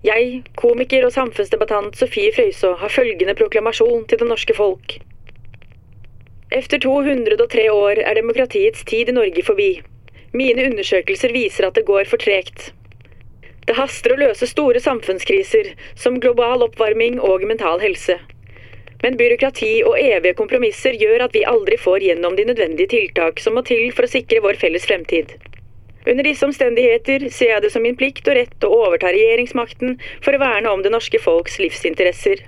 Jeg, komiker og samfunnsdebattant Sofie Frøysaa, har følgende proklamasjon til det norske folk. Efter 203 år er demokratiets tid i Norge forbi. Mine undersøkelser viser at det går for tregt. Det haster å løse store samfunnskriser, som global oppvarming og mental helse. Men byråkrati og evige kompromisser gjør at vi aldri får gjennom de nødvendige tiltak som må til for å sikre vår felles fremtid. Under disse omstendigheter ser jeg det som min plikt og rett å overta regjeringsmakten for å verne om det norske folks livsinteresser.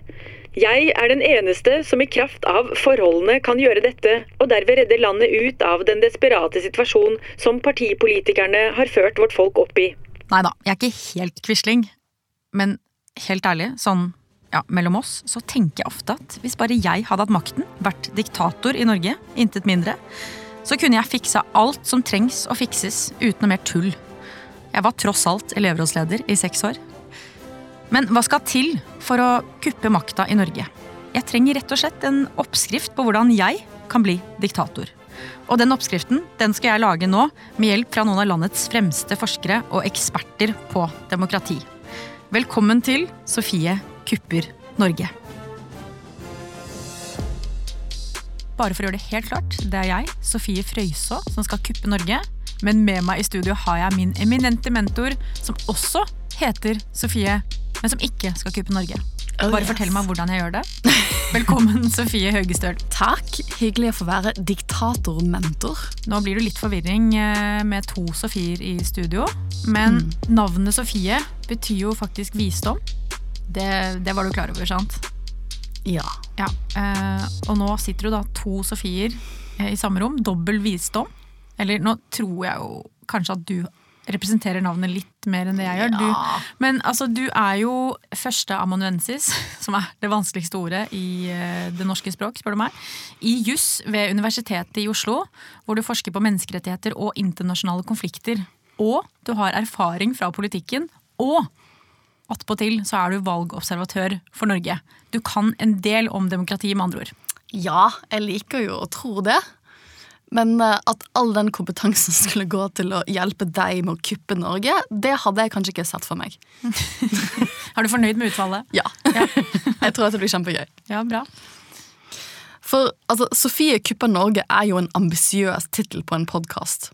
Jeg er den eneste som i kraft av forholdene kan gjøre dette, og derved redde landet ut av den desperate situasjon som partipolitikerne har ført vårt folk opp i. Nei da, jeg er ikke helt Quisling. Men helt ærlig, sånn ja, mellom oss, så tenker jeg ofte at hvis bare jeg hadde hatt makten, vært diktator i Norge, intet mindre, så kunne jeg fiksa alt som trengs å fikses, uten noe mer tull. Jeg var tross alt elevrådsleder i seks år. Men hva skal til for å kuppe makta i Norge? Jeg trenger rett og slett en oppskrift på hvordan jeg kan bli diktator. Og den oppskriften den skal jeg lage nå med hjelp fra noen av landets fremste forskere og eksperter på demokrati. Velkommen til Sofie kupper Norge. Bare for å gjøre det helt klart, det er jeg, Sofie Frøysaa, som skal kuppe Norge. Men med meg i studio har jeg min eminente mentor, som også heter Sofie, men som ikke skal kuppe Norge. Oh, Bare fortell meg hvordan jeg gjør det. Velkommen, Sofie Høgestøl. Takk. Hyggelig å få være diktatormentor. Nå blir det litt forvirring eh, med to Sofier i studio. Men navnet Sofie betyr jo faktisk visdom. Det, det var du klar over, sant? Ja. Ja. Eh, og nå sitter jo da to Sofier eh, i samme rom. Dobbel visdom. Eller nå tror jeg jo kanskje at du representerer navnet litt mer enn det jeg gjør. Ja. Du, men altså, du er jo første amanuensis, som er det vanskeligste ordet i eh, det norske språk, spør du meg, i juss ved Universitetet i Oslo, hvor du forsker på menneskerettigheter og internasjonale konflikter. Og du har erfaring fra politikken. Og attpåtil så er du valgobservatør for Norge. Du kan en del om demokrati, med andre ord. ja, jeg liker jo å tro det. Men eh, at all den kompetansen skulle gå til å hjelpe deg med å kuppe Norge, det hadde jeg kanskje ikke sett for meg. Er du fornøyd med utfallet? Ja. jeg tror at det blir kjempegøy. Ja, bra. For altså, Sofie kupper Norge er jo en ambisiøs tittel på en podkast.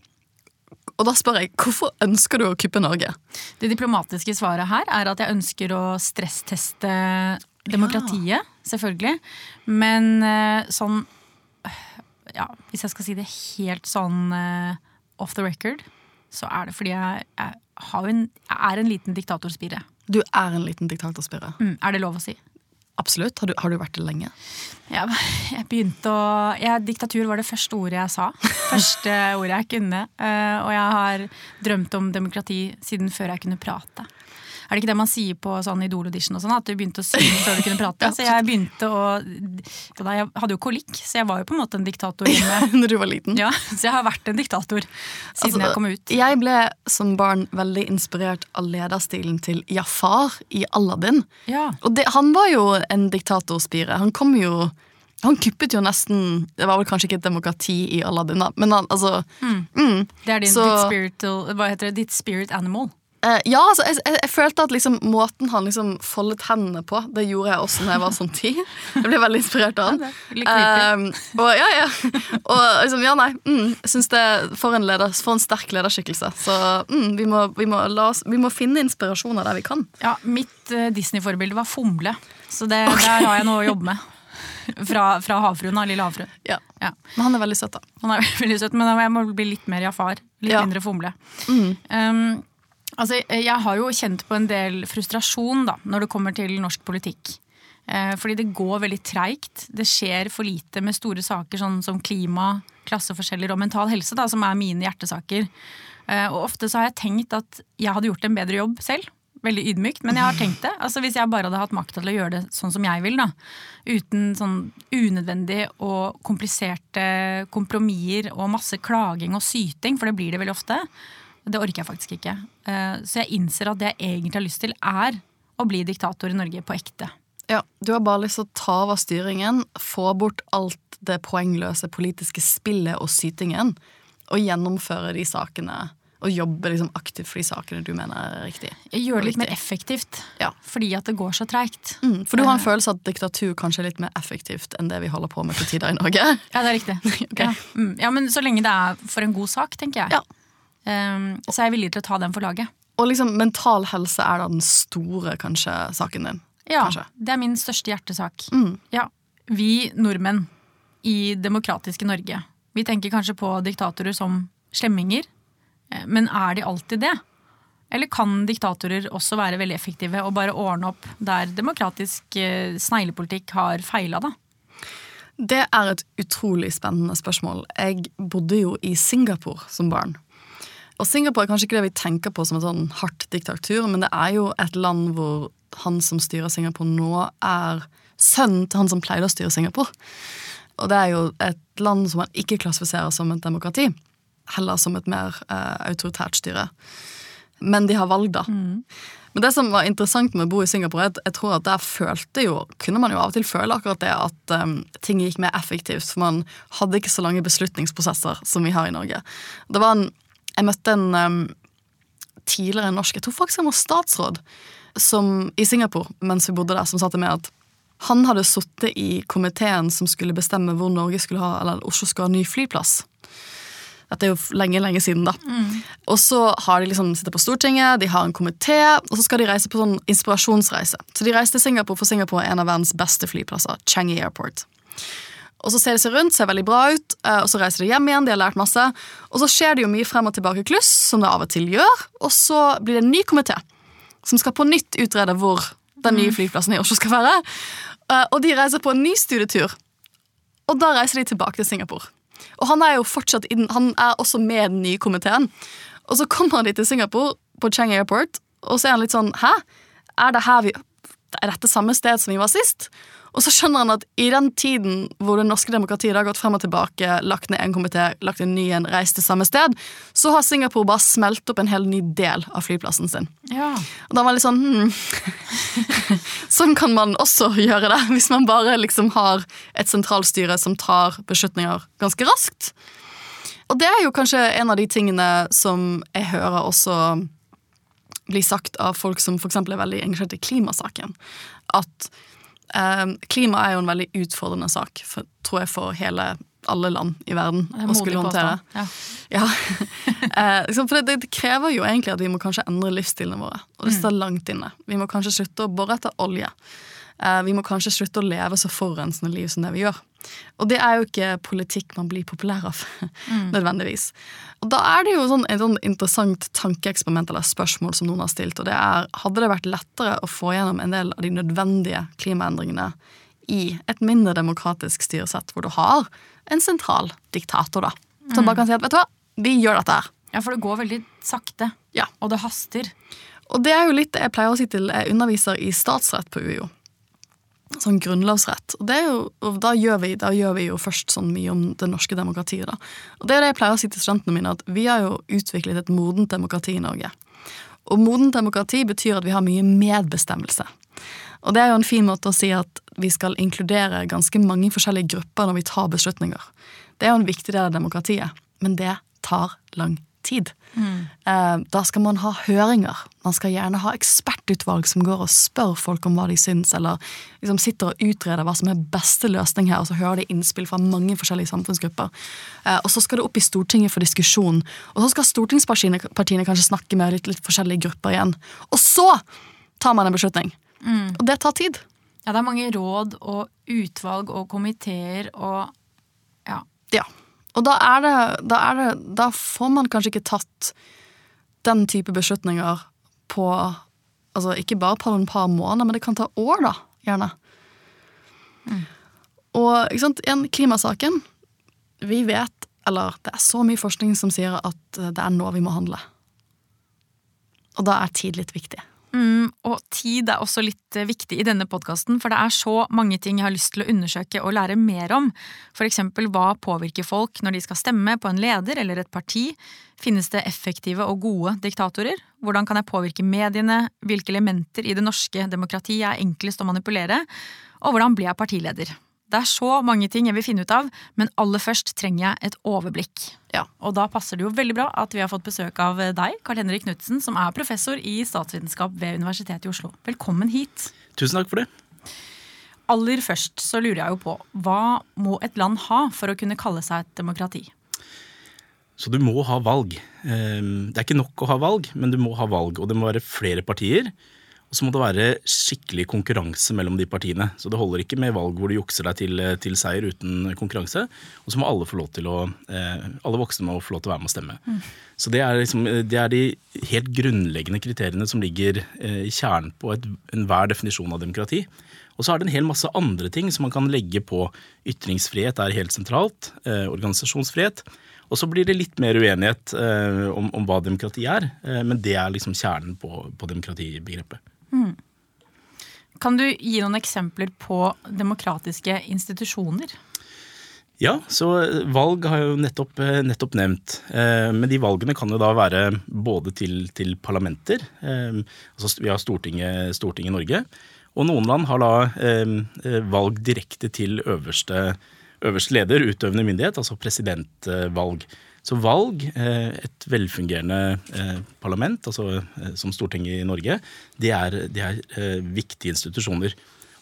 Og da spør jeg, hvorfor ønsker du å kuppe Norge? Det diplomatiske svaret her er at jeg ønsker å stressteste demokratiet, selvfølgelig. Men eh, sånn Ja, hvis jeg skal si det helt sånn eh, off the record, så er det fordi jeg, jeg, har en, jeg er en liten diktatorspire. Du er en liten diktatorspire. Mm, er det lov å si? Absolutt. Har du, har du vært det lenge? Ja, jeg begynte å ja, Diktatur var det første ordet jeg sa. Første ordet jeg kunne. eh, og jeg har drømt om demokrati siden før jeg kunne prate. Er det ikke det man sier på sånn Idol-audition og sånn, at du begynte å synge før du kunne prate? Så jeg begynte å Jeg hadde jo kolikk, så jeg var jo på en måte en diktator. Når du var liten? Ja, så jeg har vært en diktator siden Altså, jeg kom ut. Jeg ble som barn veldig inspirert av lederstilen til Jafar i Aladdin. Ja. Og det, han var jo en diktatorspire. Han kom jo Han kuppet jo nesten Det var vel kanskje ikke et demokrati i Aladdin, da, men han, altså mm. Det er din, Så- ditt, spiritual, hva heter det, ditt spirit animal. Eh, ja, altså, jeg, jeg, jeg følte at liksom, måten han liksom foldet hendene på, det gjorde jeg også når jeg var sånn ti. Jeg ble veldig inspirert av han. Eh, og, ja, ja. og liksom, ja, nei. Mm, synes det For en, leder, for en sterk lederskikkelse. Så mm, vi, må, vi, må oss, vi må finne inspirasjoner der vi kan. Ja, Mitt uh, Disney-forbilde var Fomle, så det, der har jeg noe å jobbe med. Fra, fra havfruen da. Lille havfrue. Ja. Ja. Men han er veldig søt, da. Han er veldig søt, men jeg må bli litt mer Jafar. Litt mindre Fomle. Mm. Um, altså, jeg har jo kjent på en del frustrasjon da, når det kommer til norsk politikk. Eh, fordi det går veldig treigt. Det skjer for lite med store saker sånn som klima, klasseforskjeller og mental helse, da, som er mine hjertesaker. Eh, og ofte så har jeg tenkt at jeg hadde gjort en bedre jobb selv. Veldig ydmykt, men jeg har tenkt det. Altså Hvis jeg bare hadde hatt makta til å gjøre det sånn som jeg vil, da. Uten sånn unødvendig og kompliserte kompromisser og masse klaging og syting, for det blir det veldig ofte. Det orker jeg faktisk ikke. Eh, Så jeg innser at det jeg egentlig har lyst til, er å bli diktator i Norge på ekte. Ja, Du har bare lyst til å ta over styringen, få bort alt det poengløse politiske spillet og sytingen, og gjennomføre de sakene og jobbe liksom aktivt for de sakene du mener er riktige. gjør det litt mer effektivt. Ja. Fordi at det går så treigt. Mm, for du har en følelse at diktatur kanskje er litt mer effektivt enn det vi holder på med for tider i Norge? Ja, det er riktig. okay. ja. Mm. ja, Men så lenge det er for en god sak, tenker jeg. Ja. Um, så er jeg villig til å ta den for laget. Og liksom mental helse er da den store kanskje saken din. Ja, Kanskje. Det er min største hjertesak. Mm. Ja, Vi nordmenn i demokratiske Norge, vi tenker kanskje på diktatorer som slemminger. eh, Men er de alltid det? Eller kan diktatorer også være veldig effektive og bare ordne opp der demokratisk eh, sneglepolitikk har feila, da? Det er et utrolig spennende spørsmål. Jeg bodde jo i Singapore som barn. Og Singapore er kanskje ikke det vi tenker på som et sånn hardt diktatur, men det er jo et land hvor han som styrer Singapore nå, er sønnen til han som pleide å styre Singapore. Og det er jo et land som man ikke klassifiserer som et demokrati, heller som et mer eh, autoritært styre. Men de har valg, da. Men det som var interessant med å bo i Singapore, er at jeg tror at der følte jo, kunne man jo av og til føle akkurat det at um, ting gikk mer effektivt, for man hadde ikke så lange beslutningsprosesser som vi har i Norge. Det var en, Jeg møtte en um, tidligere norsk, jeg tror faktisk han var statsråd, som, i Singapore mens vi bodde der, som sa til meg at han hadde sittet i komiteen som skulle bestemme hvor Norge skulle ha, eller Oslo skulle ha ny flyplass. Dette er jo lenge, lenge siden, da. Og så har de liksom sitter på Stortinget, de har en komité, og så skal de reise på sånn inspirasjonsreise. Så de reiste til Singapore, for Singapore er en av verdens beste flyplasser, Changi Airport. Og så ser de seg rundt, ser veldig bra ut, eh, og så reiser de hjem igjen, de har lært masse. Og så skjer det jo mye frem og tilbake-kluss, som det av og til gjør, og så blir det en ny komité som skal på nytt utrede hvor den nye flyplassen i Oslo skal være. Eh, Og de reiser på en ny studietur, og da reiser de tilbake til Singapore. Og han er jo fortsatt inn, han er også med den nye komiteen. Og så kommer de til Singapore, på Chang Airport, og så er han litt sånn Hæ? Er det vi Er dette samme sted som vi var sist? Og så skjønner han at i den tiden hvor det norske demokratiet har gått frem og tilbake, lagt ned en komité, lagt en ny en, reist til samme sted, så har Singapore bare smelt opp en hel ny del av flyplassen sin. Ja. Og da var det litt sånn hmm. Sånn kan man også gjøre det, hvis man bare liksom har et sentralstyre som tar beslutninger ganske raskt. Og det er jo kanskje en av de tingene som jeg hører også bli sagt av folk som f.eks. er veldig engasjert i klimasaken. At eh, klima er jo en veldig utfordrende sak, for, tror jeg, for hele alle land i verden er å skulle håndtere. Ja. Ja, eh, liksom, for det, det krever jo egentlig at vi må kanskje endre livsstilene våre. Og det står langt inne. Vi må kanskje slutte å bore etter olje. Eh, vi må kanskje slutte å leve så forurensende liv som det vi gjør. Og det er jo ikke politikk man blir populær av, nødvendigvis. Og da er det jo sånn, et sånn interessant tankeeksperiment eller spørsmål som noen har stilt, og det er hadde det vært lettere å få gjennom en del av de nødvendige klimaendringene i et mindre demokratisk styresett, hvor du har en sentral diktator, da, som bare kan si at vet du hva, vi gjør dette her. ja, for det går veldig sakte. Ja. Og det haster. Og det er jo litt jeg pleier å si til jeg underviser i statsrett på UiO. Sånn grunnlovsrett. Og, jo, og da, gjør vi, da gjør vi jo først sånn mye om det norske demokratiet. da. Og det er det jeg pleier å si til studentene mine, at vi har jo utviklet et modent demokrati i Norge. Og modent demokrati betyr at vi har mye medbestemmelse. Og det er jo en fin måte å si at vi skal inkludere ganske mange forskjellige grupper når vi tar beslutninger. Det er jo en viktig del av demokratiet, men det tar lang tid. Eh, Da skal man ha høringer. Man skal gjerne ha ekspertutvalg som går og spør folk om hva de syns, eller liksom sitter og utreder hva som er beste løsning her, og så hører de innspill fra mange forskjellige samfunnsgrupper. Eh, Og så skal det opp i Stortinget for diskusjon, og så skal stortingspartiene kanskje snakke med litt, litt forskjellige grupper igjen. Og så tar man en beslutning. Og det tar tid. Ja, det er mange råd og utvalg og komiteer og Ja. Ja. Og da er det, da er det Da får man kanskje ikke tatt den type beslutninger på Altså ikke bare på en par måneder, men det kan ta år, da. Gjerne. Og ikke sant, igjen, klimasaken. Vi vet, eller det er så mye forskning som sier at det er nå vi må handle. Og da er tid litt viktig. Mm, og tid er også litt eh, viktig i denne podkasten, for det er så mange ting jeg har lyst til å undersøke og lære mer om. For eksempel hva påvirker folk når de skal stemme på en leder eller et parti? Finnes det effektive og gode diktatorer? Hvordan kan jeg påvirke mediene? Hvilke elementer i det norske demokratiet er enklest å manipulere? Og hvordan blir jeg partileder? Det er så mange ting jeg vil finne ut av, men aller først trenger jeg et overblikk. Ja. Og da passer det jo veldig bra at vi har fått besøk av deg, Karl Henrik Knutsen, som er professor i statsvitenskap ved Universitetet i Oslo. Velkommen hit. Tusen takk for det. Aller først så lurer jeg jo på, hva må et land ha for å kunne kalle seg et demokrati? Så du må ha valg. Ehm, Det er ikke nok å ha valg, men du må ha valg. Og det må være flere partier. Og så må det være skikkelig konkurranse mellom de partiene. Så det holder ikke med valg hvor du jukser deg til, til seier uten konkurranse. Og så må alle få lov til å, eh, alle voksne må få lov til å være med og stemme. Så det er, liksom, det er de helt grunnleggende kriteriene som ligger eh, i kjernen på enhver definisjon av demokrati. Og så er det en hel masse andre ting som man kan legge på. Ytringsfrihet er helt sentralt. Eh, organisasjonsfrihet. Og så blir det litt mer uenighet eh, om, om hva demokrati er, eh, men det er liksom kjernen på, på demokratibegrepet. Kan du gi noen eksempler på demokratiske institusjoner? Ja, så valg har jeg jo nettopp, eh, nettopp nevnt. Eh, Men de valgene kan jo da være både til, til parlamenter, eh, altså vi har Stortinget, Stortinget Norge, og noen land har da eh, eh, valg direkte til øverste, øverste leder, utøvende myndighet, altså presidentvalg. Så valg, eh, et velfungerende eh, parlament, altså eh, som Stortinget i Norge, det er, de er eh, viktige institusjoner.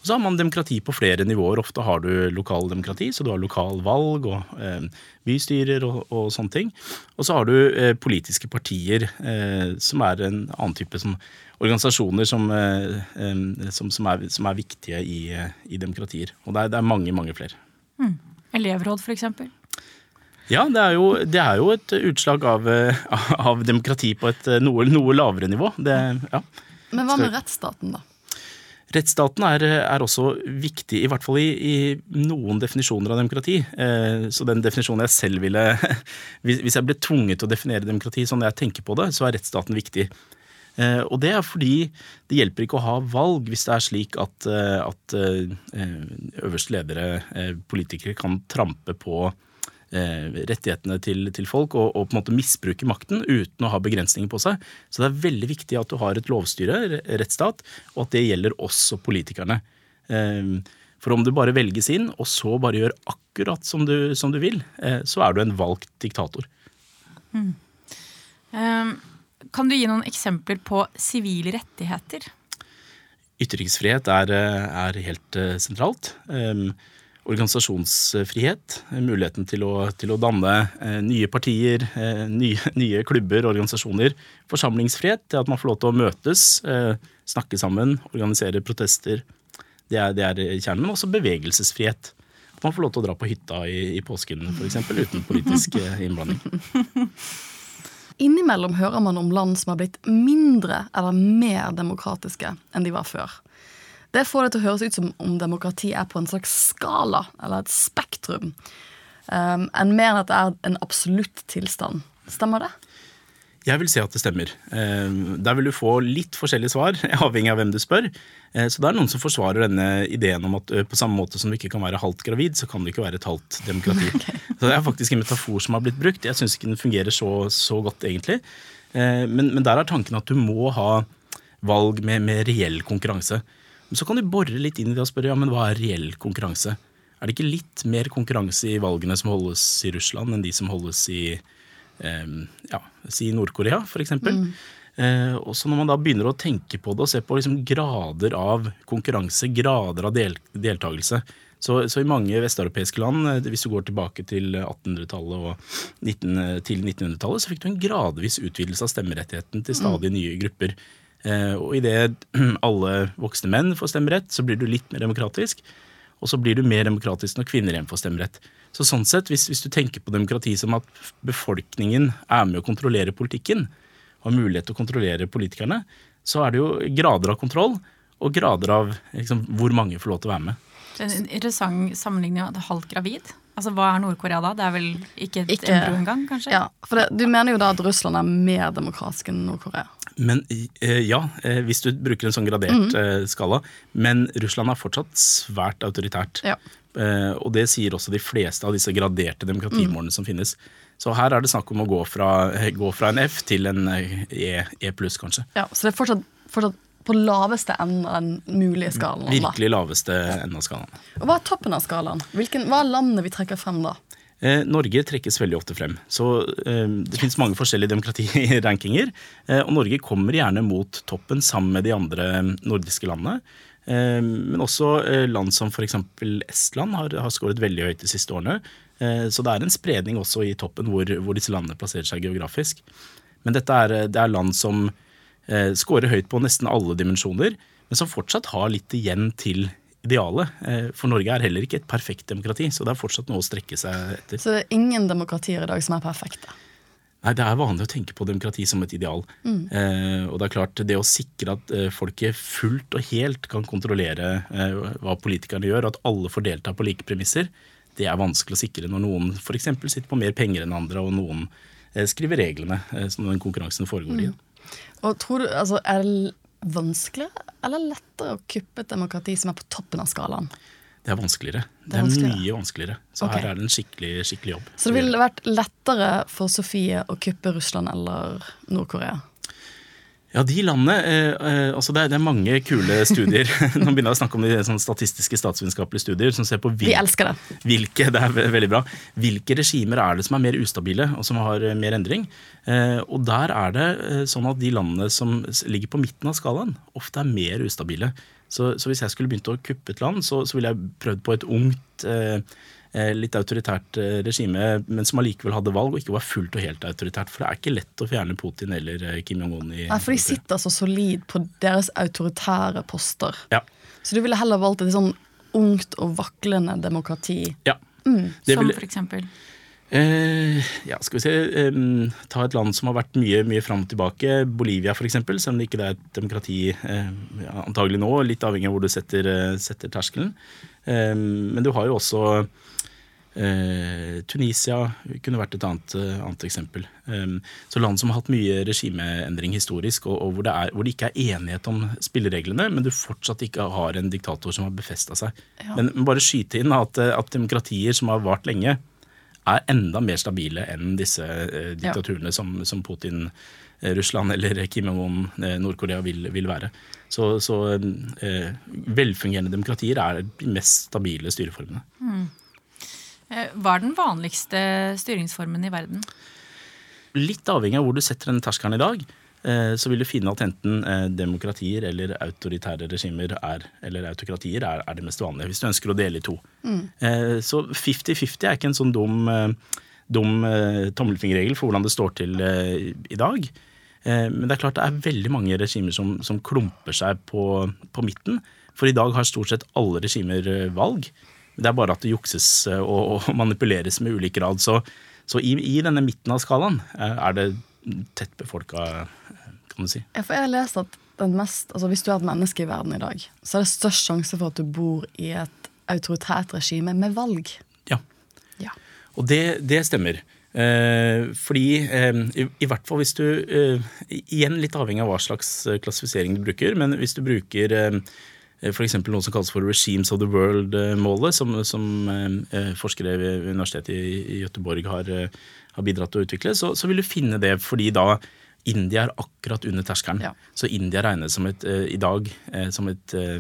Så har man demokrati på flere nivåer. Ofte har du lokaldemokrati, så du har lokalvalg og eh, bystyrer og, og sånne ting. Og så har du eh, politiske partier, eh, som er en annen type som, organisasjoner som, eh, som, som, er, som er viktige i, eh, i demokratier. Og det er, det er mange, mange flere. Elevråd, for eksempel? Ja, det er jo, det er jo et utslag av, eh, av demokrati på et noe, noe lavere nivå. Det, ja. Men hva med rettsstaten, da? Rettsstaten er, er også viktig, i hvert fall i, i noen definisjoner av demokrati. Eh, så den definisjonen jeg selv ville Hvis jeg ble tvunget til å definere demokrati sånn jeg tenker på det, så er rettsstaten viktig. Eh, og det er fordi det hjelper ikke å ha valg hvis det er slik at, eh, at øverste ledere, politikere, kan trampe på rettighetene til, til folk og, og på en måte misbruke makten uten å ha begrensninger på seg. Så det er veldig viktig at du har et lovstyre, rettsstat, og at det gjelder også politikerne. Eh, For om du bare velges inn, og så bare gjør akkurat som du, som du vil, eh, så er du en valgt diktator. Eh, Kan du gi noen eksempler på sivile rettigheter? Ytringsfrihet er, eh, er helt eh, sentralt. Um, organisasjonsfrihet, muligheten til å, til å danne eh, nye partier, eh, nye, nye klubber, organisasjoner. Forsamlingsfrihet, det at man får lov til å møtes, eh, snakke sammen, organisere protester. Det er, det er kjernen. Men også bevegelsesfrihet. At man får lov til å dra på hytta i, i påsken f.eks. uten politisk innblanding. Innimellom hører man om land som har blitt mindre eller mer demokratiske enn de var før. Det får det til å høres ut som om demokrati er på en slags skala, eller et spektrum, um, enn mer enn at det er en absolutt tilstand. Stemmer det? Jeg vil si at det stemmer. Eh, Der vil du få litt forskjellige svar, avhengig av hvem du spør. Eh, Så det er noen som forsvarer denne ideen om at på samme måte som du ikke kan være halvt gravid, så kan du ikke være et halvt demokrati. Så Det er faktisk en metafor som har blitt brukt. Jeg syns ikke den fungerer så, så godt, egentlig. Eh, Men, men der er tanken at du må ha valg med, med reell konkurranse. Men så kan du bore litt inn i det og spørre ja, men hva er reell konkurranse. Er det ikke litt mer konkurranse i valgene som holdes i Russland, enn de som holdes i eh, ja, si Nord-Korea, f.eks.? Eh, og så når man da begynner å tenke på det og se på liksom grader av konkurranse, grader av del deltakelse så, så i mange vesteuropeiske land, eh, hvis du går tilbake til 1800-tallet og 19, til 1900-tallet, så fikk du en gradvis utvidelse av stemmerettigheten til stadig nye grupper. Eh, og idet alle voksne menn får stemmerett, så blir du litt mer demokratisk. Og så blir du mer demokratisk når kvinner igjen får stemmerett. Så sånn sett, hvis, hvis du tenker på demokrati som at befolkningen er med å kontrollere politikken, og har mulighet til å kontrollere politikerne, så er det jo grader av kontroll, og grader av liksom, hvor mange får lov til å være med. Det er En interessant sammenligning av halvt gravid. Altså, Hva er Nord-Korea da? Det er vel ikke et Ikke- embryo engang, kanskje? Ja, for det, Du mener jo da at Russland er mer demokratisk enn Nord-Korea. Men eh, ja, eh, hvis du bruker en sånn gradert mm. skala. Men Russland er fortsatt svært autoritært. Ja. Eh, og det sier også de fleste av disse graderte demokratimålene som finnes. Så her er det snakk om å gå fra, gå fra en F til en eh, E, e pluss, kanskje. Ja, Så det er fortsatt, fortsatt på laveste enden av den mulige skalaen. Virkelig laveste enden av skalaen. Og Hva er toppen av skalaen? Hvilken, hva er landene vi trekker frem da? Eh, Norge trekkes veldig ofte frem. Så eh, Det finnes mange forskjellige demokratirankinger. Eh, og Norge kommer gjerne mot toppen sammen med de andre nordiske landene. Eh, men også eh, land som f.eks. Estland har, har skåret veldig høyt de siste årene. Eh, så det er en spredning også i toppen hvor, hvor disse landene plasserer seg geografisk. Men dette er, det er land som eh, scorer høyt på nesten alle dimensjoner, men som fortsatt har litt igjen til idealet. Eh, For Norge er heller ikke et perfekt demokrati, så det er fortsatt noe å strekke seg etter. Så det er ingen demokratier i dag som er perfekte. Nei, Det er vanlig å tenke på demokrati som et ideal. Eh, og det er klart, det å sikre at eh, folket fullt og helt kan kontrollere eh, hva politikerne gjør, og at alle får delta på like premisser, det er vanskelig å sikre når noen f.eks. sitter på mer penger enn andre, og noen eh, skriver reglene eh, som den konkurransen foregår i. Og tror du, altså, Er det vanskeligere eller lettere å kuppe et demokrati som er på toppen av skalaen? Det er vanskeligere. Det er er, vanskeligere. mye vanskeligere. Så okay. her er det en skikkelig, skikkelig jobb. Så det ville vært lettere for Sofie å kuppe Russland eller Nord-Korea? Ja, de landene eh, eh, altså det, er, det er mange kule studier. Nå begynner jeg å snakke om de sånn statistiske statsvitenskapelige studier som ser på Vi elsker det. hvilke det er veldig bra, hvilke regimer er det som er mer ustabile og som har eh, mer endring. Eh, og der er det eh, sånn at de landene som ligger på midten av skalaen, ofte er mer ustabile. Så, så hvis jeg skulle begynt å kuppe et land, så, så ville jeg prøvd på et ungt eh, litt autoritært eh, regime, men som allikevel hadde valg og ikke var fullt og helt autoritært. For det er ikke lett å fjerne Putin eller eh, Kim Jong-un Nei, for de sitter så solid på deres autoritære poster. Ja. Så du ville heller valgt et sånn ungt og vaklende demokrati. ja. Mm, Som vil- for eksempel. Eh, ja, skal vi se eh, Ta et land som har vært mye mye fram og tilbake. Bolivia, f.eks. Selv om det ikke er et demokrati eh, antagelig nå. Litt avhengig av hvor du setter, eh, setter terskelen. Men du har jo også eh, Tunisia kunne vært et annet, eh, annet eksempel. Em, så land som har hatt mye regimeendring historisk, og, og hvor, det er, hvor det ikke er enighet om spillereglene, men du fortsatt ikke har en diktator som har befesta seg. Men, men bare skyte inn at, at demokratier som har vart lenge, er enda mer stabile enn disse eh, diktaturene som, som Putin, eh, Russland eller Kim Jong-un, eh, Nord-Korea vil, vil være. Så, så eh, velfungerende demokratier er de mest stabile styreformene. Mm. Hva er den vanligste styringsformen i verden? Litt avhengig av hvor du setter den terskelen i dag, eh, så vil du finne at enten eh, demokratier eller autoritære regimer er, eller autokratier er, er det mest vanlige, hvis du ønsker å dele i to. Mm. Så 50-50 er ikke en sånn dum, eh, dum eh, tommelfingerregel for hvordan det står til eh, i dag. Eh, Men det er klart det er veldig mange regimer som, som klumper seg på, på midten. For i dag har stort sett alle regimer eh, valg. Det er bare at det jukses eh, og, og manipuleres med ulik grad. Så, så i, i denne midten av skalaen eh, er det tett befolka, eh, kan du si. Ja, for jeg har lest at den mest, altså Hvis du er et menneske i verden i dag, så er det størst sjanse for at du bor i et autoritært regime med valg. Ja. Ja. Og det, det stemmer. Eh, fordi eh, i, i hvert fall hvis du eh, Igjen litt avhengig av hva slags eh, klassifisering du bruker, men hvis du bruker eh, F.eks. noe som kalles for Regimes of the World-målet, som, som eh, forskere ved Universitetet i, Gøteborg har, eh, har bidratt til å utvikle, så, så vil du finne det fordi da India er akkurat under terskelen. Ja. Så India regnes som et, uh, i dag uh, som et uh,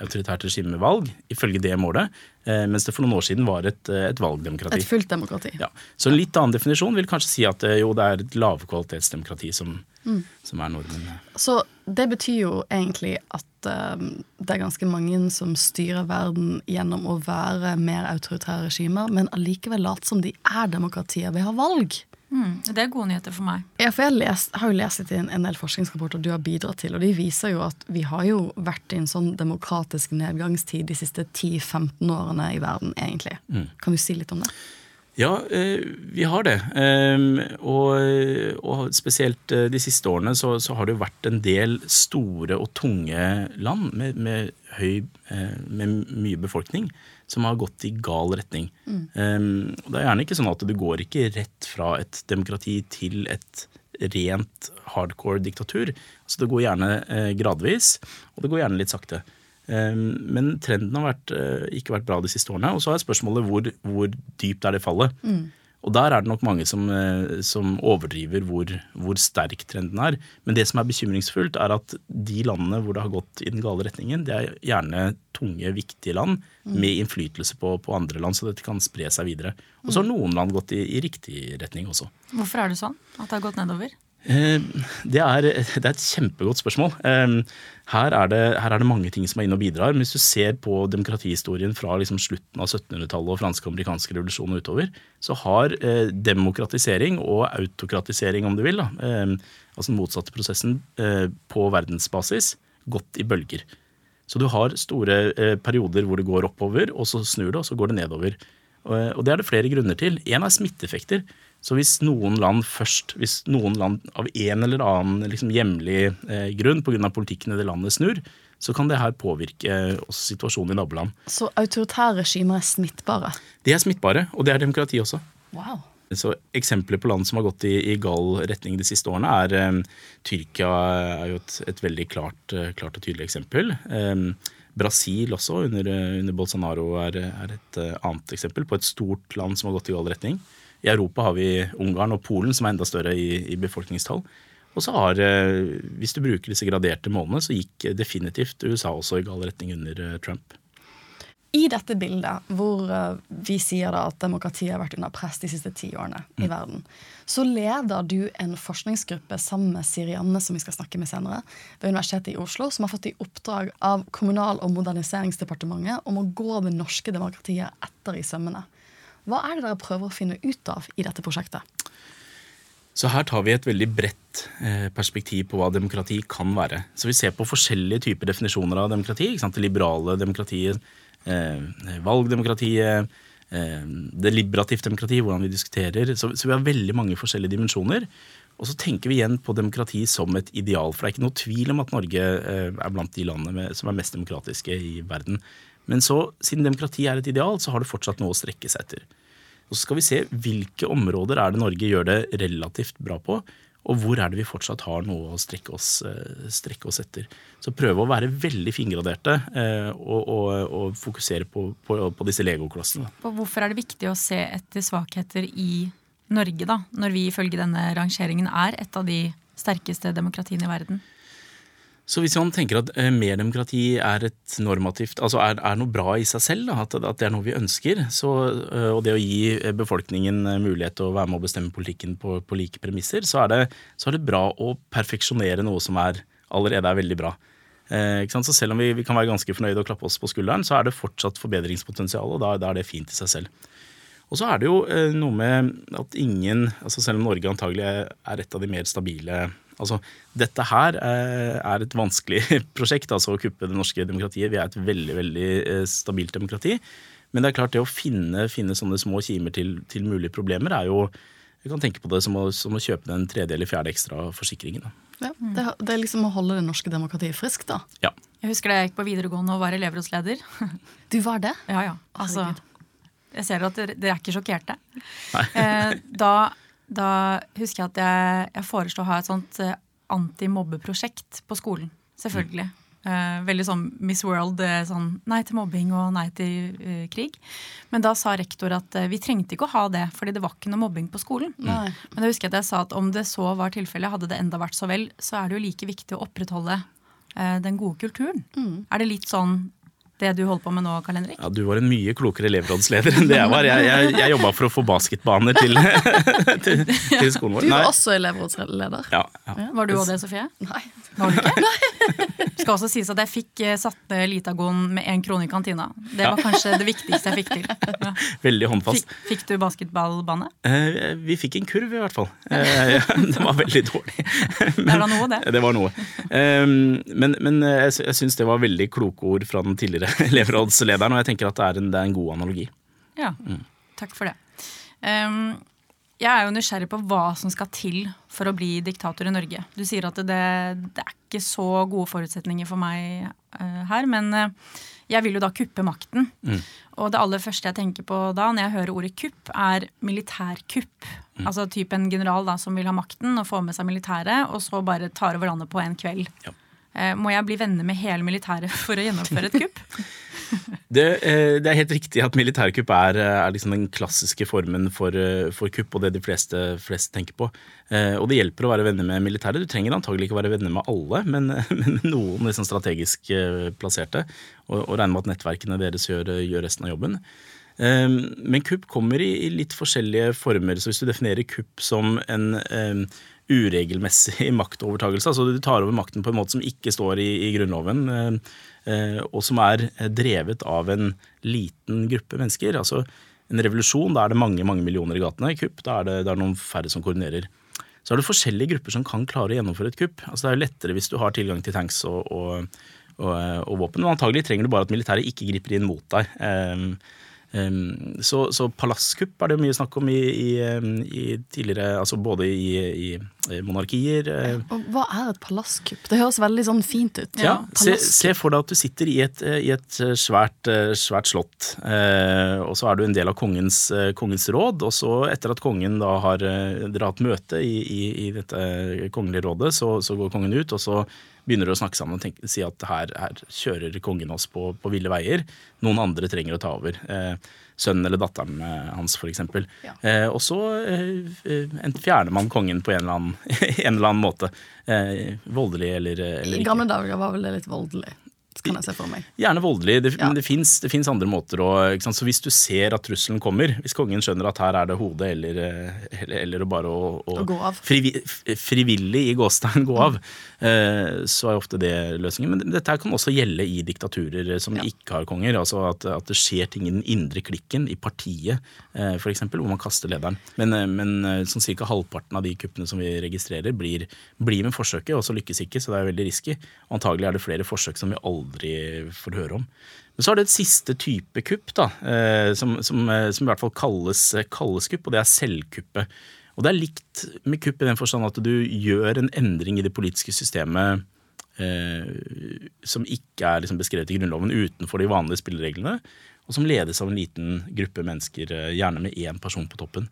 autoritært regimevalg, ifølge det målet, mens det for noen år siden var et, et valgdemokrati. Et fullt demokrati. Ja. Så en litt annen definisjon vil kanskje si at jo, det er et lavkvalitetsdemokrati som, som er normen. Så det betyr jo egentlig at det er ganske mange som styrer verden gjennom å være mer autoritære regimer, men allikevel later som de er demokratier Vi har valg. Mm, det er gode nyheter for meg. Ja, for jeg har lest, har jo lest litt i en, en del forskningsrapporter du har bidratt til, og de viser jo at vi har jo vært i en sånn demokratisk nedgangstid de siste 10-15 årene i verden, egentlig. Kan du si litt om det? Ja, eh, vi har det. Ehm, og, og spesielt eh, de siste årene så, så har det jo vært en del store og tunge land med, med, høy, eh, med mye befolkning som har gått i gal retning. Mm. Um, det er gjerne ikke sånn at du går ikke rett fra et demokrati til et rent hardcore diktatur. Så det går gjerne eh, gradvis, og det går gjerne litt sakte. Um, Men trenden har vært, eh, ikke vært bra de siste årene. Og så er spørsmålet hvor, hvor dypt er det fallet. Og der er det nok mange som, eh, som overdriver hvor, hvor, sterk trenden er. Men det som er bekymringsfullt, er at de landene hvor det har gått i den gale retningen, det er gjerne tunge, viktige land mm. med innflytelse på, på, andre land, så dette kan spre seg videre. Og så har mm. noen land gått i, i riktig retning også. Hvorfor er det sånn at det har gått nedover? Eh, det er, det er, et kjempegodt spørsmål. Eh, her er, det, her er, det, mange ting som er inne og bidrar. Men hvis du ser på demokratihistorien fra liksom slutten av 1700-tallet og franske og amerikanske revolusjoner utover, så har eh, demokratisering og autokratisering, om du vil, da, altså den motsatte prosessen på verdensbasis, gått i bølger. Så du har store perioder hvor det går oppover, og så snur det, og så går det nedover. Og det er det flere grunner til. Én er smitteeffekter. Så hvis noen land først, hvis noen land av en eller annen liksom hjemlig eh, grunn pga. politikken i det landet snur, så kan det her påvirke også situasjonen i naboland. Så autoritære regimer er smittbare? De er smittbare, og det er demokrati også. Wow. Så Eksempler på land som har gått i, i gal retning de siste årene, er eh, Tyrkia er jo et, et veldig klart, eh, klart, og tydelig eksempel. Eh, Brasil også, under, under Bolsonaro, er, er, et eh, annet eksempel på et stort land som har gått i gal retning. I Europa har vi Ungarn og Polen, som er enda større i, i befolkningstall. Og så har, eh, hvis du bruker disse graderte målene, så gikk definitivt USA også i gal retning under eh, Trump. I dette bildet, hvor eh, vi sier da at demokratiet har vært under press de siste ti årene mm. i verden, så leder du en forskningsgruppe sammen med Sirianne, som vi skal snakke med senere, ved Universitetet i Oslo, som har fått i oppdrag av Kommunal- og moderniseringsdepartementet om å gå det norske demokratiet etter i sømmene. Hva er det dere prøver å finne ut av i dette prosjektet? Så her tar vi et veldig bredt eh, perspektiv på hva demokrati kan være. Så vi ser på forskjellige typer definisjoner av demokrati. Det liberale demokratiet, eh, valgdemokratiet, eh, det liberativt demokrati, hvordan vi diskuterer. Så, vi har veldig mange forskjellige dimensjoner. Og så tenker vi igjen på demokrati som et ideal. For det er ikke noe tvil om at Norge er blant de landene som er mest demokratiske i verden. Men så, siden demokrati er et ideal, så har det fortsatt noe å strekke seg etter. Og Så skal vi se hvilke områder er det Norge gjør det relativt bra på, og hvor er det vi fortsatt har noe å strekke oss, eh, strekke oss etter. Så prøve å være veldig fingraderte eh, og, og, og, fokusere på, på, på disse legoklossene. Hvorfor er det viktig å se etter svakheter i Norge, da, når vi ifølge denne rangeringen er et av de sterkeste demokratiene i verden? Så hvis man tenker at eh, mer demokrati er et normativt, altså er, er noe bra i seg selv, da, at, at, det er noe vi ønsker, så, eh, og det å gi eh, befolkningen mulighet til å være med å bestemme politikken på, på like premisser, så er, det, så er, det, bra å perfeksjonere noe som er, allerede er veldig bra. Eh, så selv om vi, vi, kan være ganske fornøyde og klappe oss på skulderen, så er det fortsatt forbedringspotensial, og da, da er det fint i seg selv. Og så er det jo noe med at ingen, altså selv om Norge antagelig er et av de mer stabile Altså, dette her eh, er et vanskelig prosjekt, altså å kuppe det norske demokratiet. Vi er et veldig veldig eh, stabilt demokrati. Men det er klart det å finne, finne sånne små kimer til, til, mulige problemer er jo Jeg kan tenke på det som å, som å kjøpe den tredje eller fjerde ekstra forsikringen. Ja, det, det, er liksom å holde det norske demokratiet friskt, da. Ja. Jeg husker da jeg gikk på videregående og var elevrådsleder. Du var det? Ja, ja. Altså, jeg ser at dere, dere er ikke sjokkerte. Eh, da da husker jeg at jeg, jeg foreslo å ha et sånt uh, antimobbeprosjekt på skolen. Selvfølgelig. Uh, veldig sånn Miss World. Uh, sånn nei til mobbing og nei til uh, krig. Men da sa rektor at vi trengte ikke å ha det, fordi det var ikke noe mobbing på skolen. Nei. Men da husker jeg at jeg sa at om det så var tilfellet, hadde det enda vært så vel, så er det jo like viktig å opprettholde den gode kulturen. Mm. Er det litt sånn det du holder på med nå, Karl Henrik? Ja, Du var en mye klokere elevrådsleder enn det jeg var. Jeg, jeg, jeg jobba for å få basketbaner til, til, til skolen vår. Du var også elevrådsleder. Ja, ja. Var du òg det, Sofie? Nei. Var du ikke? Nei. skal også sies at jeg fikk eh, satt ned Litagon med én krone i kantina. Det var kanskje det viktigste jeg fikk til. Ja. Veldig håndfast. Fikk, fikk du basketballbane? Eh, vi fikk en kurv, i hvert fall. Eh, det var veldig dårlig. Men, det var noe, det. Det var noe. Eh, men, men eh, jeg, jeg syns det var veldig kloke ord fra den tidligere elevrådslederen, og jeg tenker at det er en, det er en god analogi. Ja, mm. takk for det. Um, jeg er jo nysgjerrig på hva som skal til for å bli diktator i Norge. Du sier at det, det er ikke så gode forutsetninger for meg uh, her, men uh, jeg vil jo da kuppe makten. Mm. Og det aller første jeg tenker på da, når jeg hører ordet kupp, er militærkupp. Mm. Altså type en general da, som vil ha makten og få med seg militæret, og så bare tar over landet på en kveld. Ja. Uh, må jeg bli venner med hele militæret for å gjennomføre et kupp? Det, eh, det, er helt riktig at militærkupp er, er liksom den klassiske formen for, eh, for, kupp, og det de fleste, fleste tenker på. Eh, og det hjelper å være venner med militæret. Du trenger antagelig ikke være venner med alle, men, men noen liksom strategisk plasserte. Og, og regne med at nettverkene deres gjør, gjør resten av jobben. Men kupp kommer i, litt forskjellige former. så Hvis du definerer kupp som en uregelmessig maktovertagelse. Altså du tar over makten på en måte som ikke står i, i Grunnloven, eh, eh, og som er drevet av en liten gruppe mennesker. Altså en revolusjon, da er det mange mange millioner i gatene. Kupp, da er det, det er noen færre som koordinerer. Så er det forskjellige grupper som kan klare å gjennomføre et kupp. Altså Det er lettere hvis du har tilgang til tanks og, og, og, og våpen, men antagelig trenger du bare at militæret ikke griper inn mot deg. Um, så, så palasskupp er det mye snakk om i, i, i tidligere Altså både i, i monarkier uh, Og Hva er et palasskupp? Det høres veldig sånn fint ut. Ja, se, se, for deg at du sitter i et, i et svært, svært, slott, og så er du en del av kongens, kongens, råd. Og så, etter at kongen da har dere hatt møte i, dette kongelige rådet, så, så går kongen ut, og så begynner å snakke sammen og tenke, si at her, her, kjører kongen oss på, på, ville veier. Noen andre trenger å ta over. Eh, sønnen eller datteren eh, hans, f.eks. Ja. Eh, og så eh, eh fjerner man kongen på en eller annen, en eller annen måte. Eh, voldelig eller, eller ikke. I gamle dager var vel det litt voldelig kan jeg se for meg. Gjerne voldelig. Det, ja. det fins andre måter å Så hvis du ser at trusselen kommer, hvis kongen skjønner at her er det hodet eller, eller, eller bare å, å, å gå av. Frivi, frivillig i gåstein gå av, mm. så er ofte det løsningen. Men dette kan også gjelde i diktaturer som ja. ikke har konger. altså at, at, det skjer ting i den indre klikken, i partiet eh, f.eks., hvor man kaster lederen. Men, eh, men sånn ca. halvparten av de kuppene som vi registrerer, blir, blir med forsøket, og så lykkes ikke, så det er veldig risky. Og antagelig er det flere forsøk som vi aldri aldri får høre om. Men så er det et siste type kupp, da, eh, som, som, eh, som, i hvert fall kalles, kalles kupp, og det er selvkuppet. Og det er likt med kupp i den forstand at du gjør en endring i det politiske systemet eh, som ikke er liksom beskrevet i Grunnloven utenfor de vanlige spillereglene, og som ledes av en liten gruppe mennesker, eh, gjerne med én person på toppen.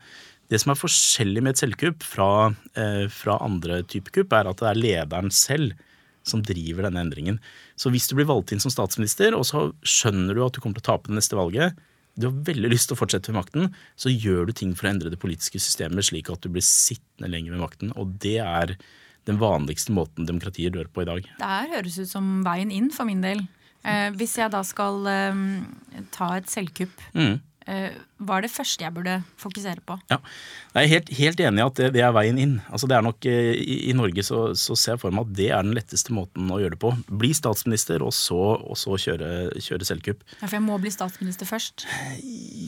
Det som er forskjellig med et selvkupp fra, eh, fra andre typer kupp, er at det er lederen selv som driver denne endringen. Så hvis du blir valgt inn som statsminister, og så skjønner du at du kommer til å tape det neste valget, du har veldig lyst til å fortsette med makten, så gjør du ting for å endre det politiske systemet slik at du blir sittende lenger med makten. Og det er den vanligste måten demokratiet dør på i dag. Det her høres ut som veien inn for min del. Eh, hvis jeg da skal eh, ta et selvkupp, mm. Eh, hva er det første jeg burde fokusere på? Ja, Jeg er helt, helt enig i at det, det, er veien inn. Altså det er nok, eh, i, i Norge så, så, ser jeg for meg at det er den letteste måten å gjøre det på. Bli statsminister, og så, og så kjøre, kjøre selvkupp. Ja, For jeg må bli statsminister først?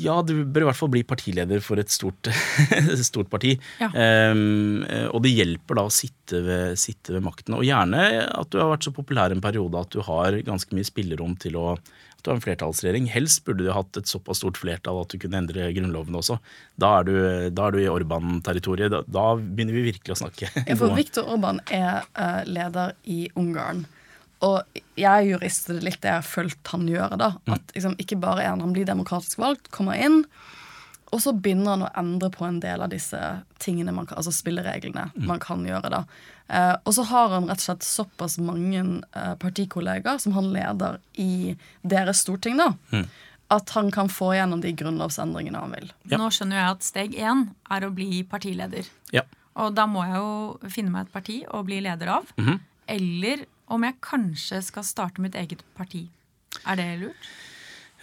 Ja, du bør i hvert fall bli partileder for et stort, stort parti. Ja. Um, og det hjelper da å sitte ved, sitte ved makten. Og gjerne at du har vært så populær en periode at du har ganske mye spillerom til å du har en flertallsregjering. Helst burde du hatt et såpass stort flertall at du kunne endre Grunnloven også. Da er du, da er du i Orban-territoriet. Da, da, begynner vi virkelig å snakke. Ja, for Viktor Orban er uh, leder i Ungarn. Og jeg er jurist, det er litt det jeg har følt han gjøre. da. Mm. At liksom, Ikke bare er han blir demokratisk valgt, kommer inn, og så begynner han å endre på en del av disse tingene, man kan, altså spillereglene mm. man kan gjøre. da. Eh, og så har han rett og slett såpass mange eh, partikollegaer som han leder i deres storting, da. Mm. At han kan få gjennom de grunnlovsendringene han vil. Ja. Nå skjønner jeg at steg én er å bli partileder. Ja. Og da må jeg jo finne meg et parti å bli leder av. Mm -hmm. Eller om jeg kanskje skal starte mitt eget parti. Er det lurt?